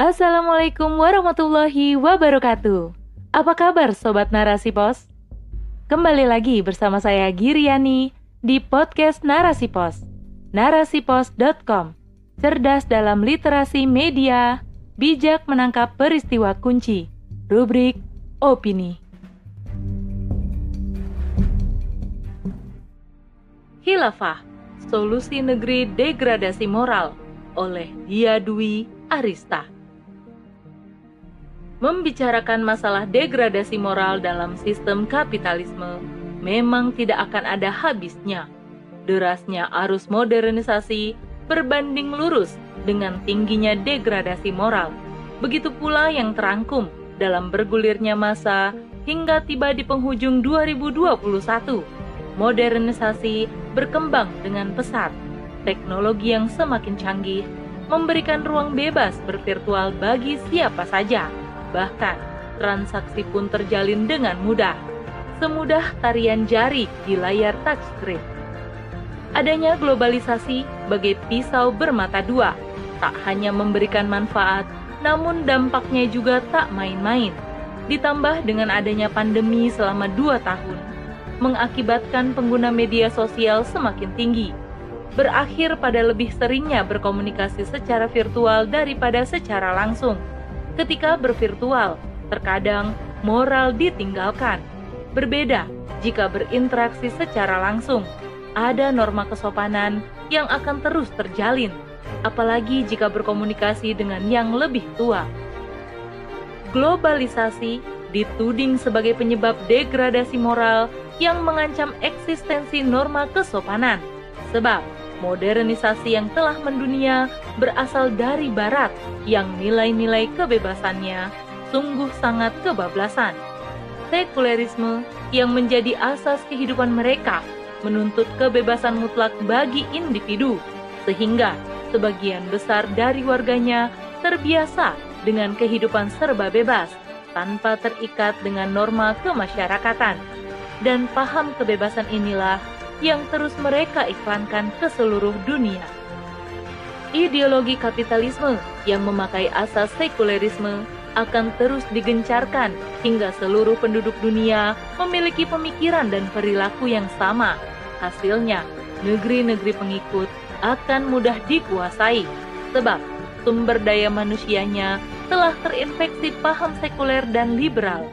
Assalamualaikum warahmatullahi wabarakatuh. Apa kabar Sobat Narasi Pos? Kembali lagi bersama saya Giriani di podcast Narasi Pos. Narasipos.com Cerdas dalam literasi media, bijak menangkap peristiwa kunci. Rubrik Opini. Hilafah, Solusi Negeri Degradasi Moral oleh Dia Dwi Arista. Membicarakan masalah degradasi moral dalam sistem kapitalisme memang tidak akan ada habisnya. Derasnya arus modernisasi berbanding lurus dengan tingginya degradasi moral. Begitu pula yang terangkum dalam bergulirnya masa hingga tiba di penghujung 2021. Modernisasi berkembang dengan pesat. Teknologi yang semakin canggih memberikan ruang bebas bervirtual bagi siapa saja. Bahkan, transaksi pun terjalin dengan mudah. Semudah tarian jari di layar touchscreen. Adanya globalisasi bagai pisau bermata dua, tak hanya memberikan manfaat, namun dampaknya juga tak main-main. Ditambah dengan adanya pandemi selama dua tahun, mengakibatkan pengguna media sosial semakin tinggi, berakhir pada lebih seringnya berkomunikasi secara virtual daripada secara langsung. Ketika bervirtual, terkadang moral ditinggalkan. Berbeda jika berinteraksi secara langsung, ada norma kesopanan yang akan terus terjalin apalagi jika berkomunikasi dengan yang lebih tua. Globalisasi dituding sebagai penyebab degradasi moral yang mengancam eksistensi norma kesopanan. Sebab modernisasi yang telah mendunia berasal dari barat yang nilai-nilai kebebasannya sungguh sangat kebablasan. Sekulerisme yang menjadi asas kehidupan mereka menuntut kebebasan mutlak bagi individu, sehingga sebagian besar dari warganya terbiasa dengan kehidupan serba bebas tanpa terikat dengan norma kemasyarakatan. Dan paham kebebasan inilah yang terus mereka iklankan ke seluruh dunia. Ideologi kapitalisme yang memakai asas sekulerisme akan terus digencarkan hingga seluruh penduduk dunia memiliki pemikiran dan perilaku yang sama. Hasilnya, negeri-negeri pengikut akan mudah dikuasai, sebab sumber daya manusianya telah terinfeksi paham sekuler dan liberal.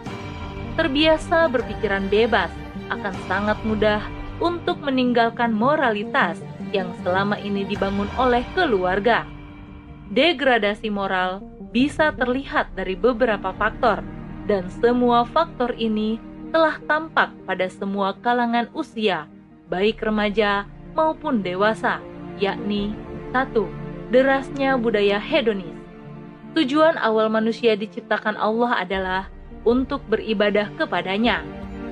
Terbiasa berpikiran bebas, akan sangat mudah untuk meninggalkan moralitas yang selama ini dibangun oleh keluarga. Degradasi moral bisa terlihat dari beberapa faktor, dan semua faktor ini telah tampak pada semua kalangan usia, baik remaja maupun dewasa yakni satu, derasnya budaya hedonis. Tujuan awal manusia diciptakan Allah adalah untuk beribadah kepadanya.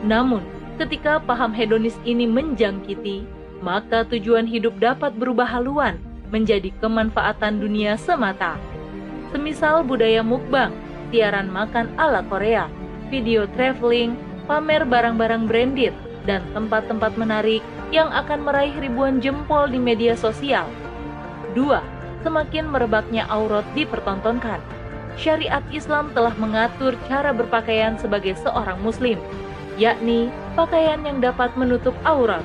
Namun, ketika paham hedonis ini menjangkiti, maka tujuan hidup dapat berubah haluan menjadi kemanfaatan dunia semata. Semisal budaya mukbang, siaran makan ala Korea, video traveling, pamer barang-barang branded, dan tempat-tempat menarik yang akan meraih ribuan jempol di media sosial. 2. Semakin merebaknya aurat dipertontonkan. Syariat Islam telah mengatur cara berpakaian sebagai seorang muslim, yakni pakaian yang dapat menutup aurat.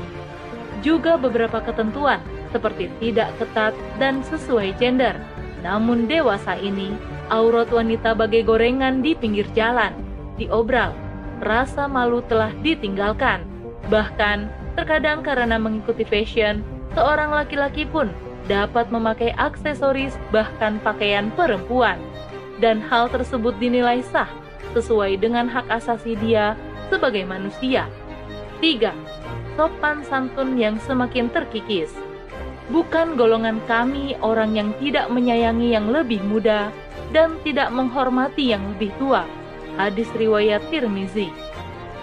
Juga beberapa ketentuan seperti tidak ketat dan sesuai gender. Namun dewasa ini, aurat wanita bagai gorengan di pinggir jalan, diobral. Rasa malu telah ditinggalkan. Bahkan Terkadang karena mengikuti fashion, seorang laki-laki pun dapat memakai aksesoris bahkan pakaian perempuan. Dan hal tersebut dinilai sah sesuai dengan hak asasi dia sebagai manusia. 3. Sopan santun yang semakin terkikis. Bukan golongan kami orang yang tidak menyayangi yang lebih muda dan tidak menghormati yang lebih tua. Hadis riwayat Tirmizi.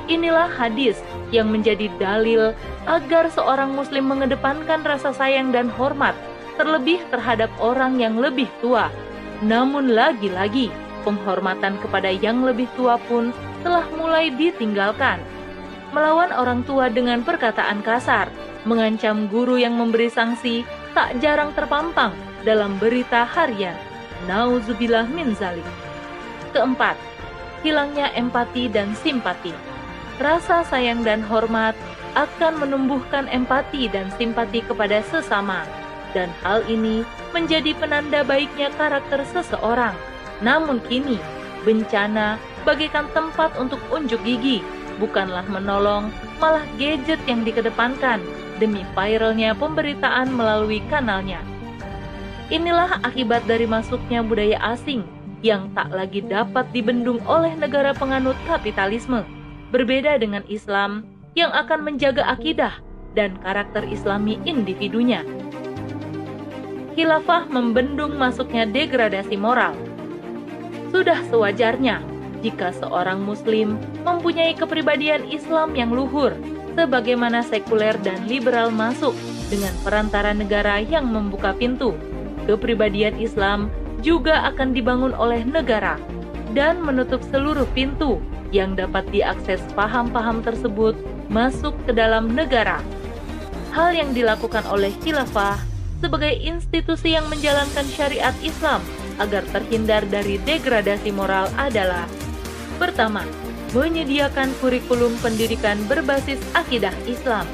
Inilah hadis yang menjadi dalil agar seorang muslim mengedepankan rasa sayang dan hormat terlebih terhadap orang yang lebih tua. Namun lagi-lagi, penghormatan kepada yang lebih tua pun telah mulai ditinggalkan. Melawan orang tua dengan perkataan kasar, mengancam guru yang memberi sanksi tak jarang terpampang dalam berita harian. Nauzubillah min zalik. Keempat, hilangnya empati dan simpati. Rasa sayang dan hormat akan menumbuhkan empati dan simpati kepada sesama, dan hal ini menjadi penanda baiknya karakter seseorang. Namun kini, bencana bagaikan tempat untuk unjuk gigi, bukanlah menolong, malah gadget yang dikedepankan demi viralnya pemberitaan melalui kanalnya. Inilah akibat dari masuknya budaya asing yang tak lagi dapat dibendung oleh negara penganut kapitalisme. Berbeda dengan Islam yang akan menjaga akidah dan karakter islami individunya. Khilafah membendung masuknya degradasi moral. Sudah sewajarnya jika seorang muslim mempunyai kepribadian Islam yang luhur, sebagaimana sekuler dan liberal masuk dengan perantara negara yang membuka pintu kepribadian Islam juga akan dibangun oleh negara dan menutup seluruh pintu yang dapat diakses paham-paham tersebut masuk ke dalam negara. Hal yang dilakukan oleh khilafah sebagai institusi yang menjalankan syariat Islam agar terhindar dari degradasi moral adalah Pertama, menyediakan kurikulum pendidikan berbasis akidah Islam.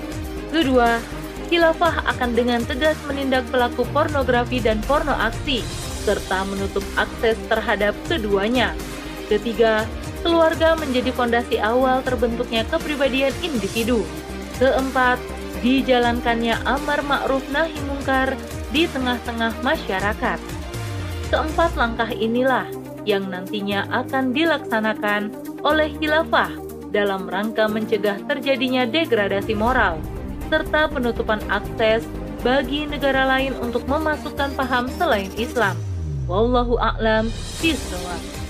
Kedua, khilafah akan dengan tegas menindak pelaku pornografi dan porno aksi, serta menutup akses terhadap keduanya. Ketiga, keluarga menjadi fondasi awal terbentuknya kepribadian individu. Keempat, dijalankannya amar ma'ruf nahi mungkar di tengah-tengah masyarakat. Keempat langkah inilah yang nantinya akan dilaksanakan oleh khilafah dalam rangka mencegah terjadinya degradasi moral serta penutupan akses bagi negara lain untuk memasukkan paham selain Islam. Wallahu a'lam bishawab.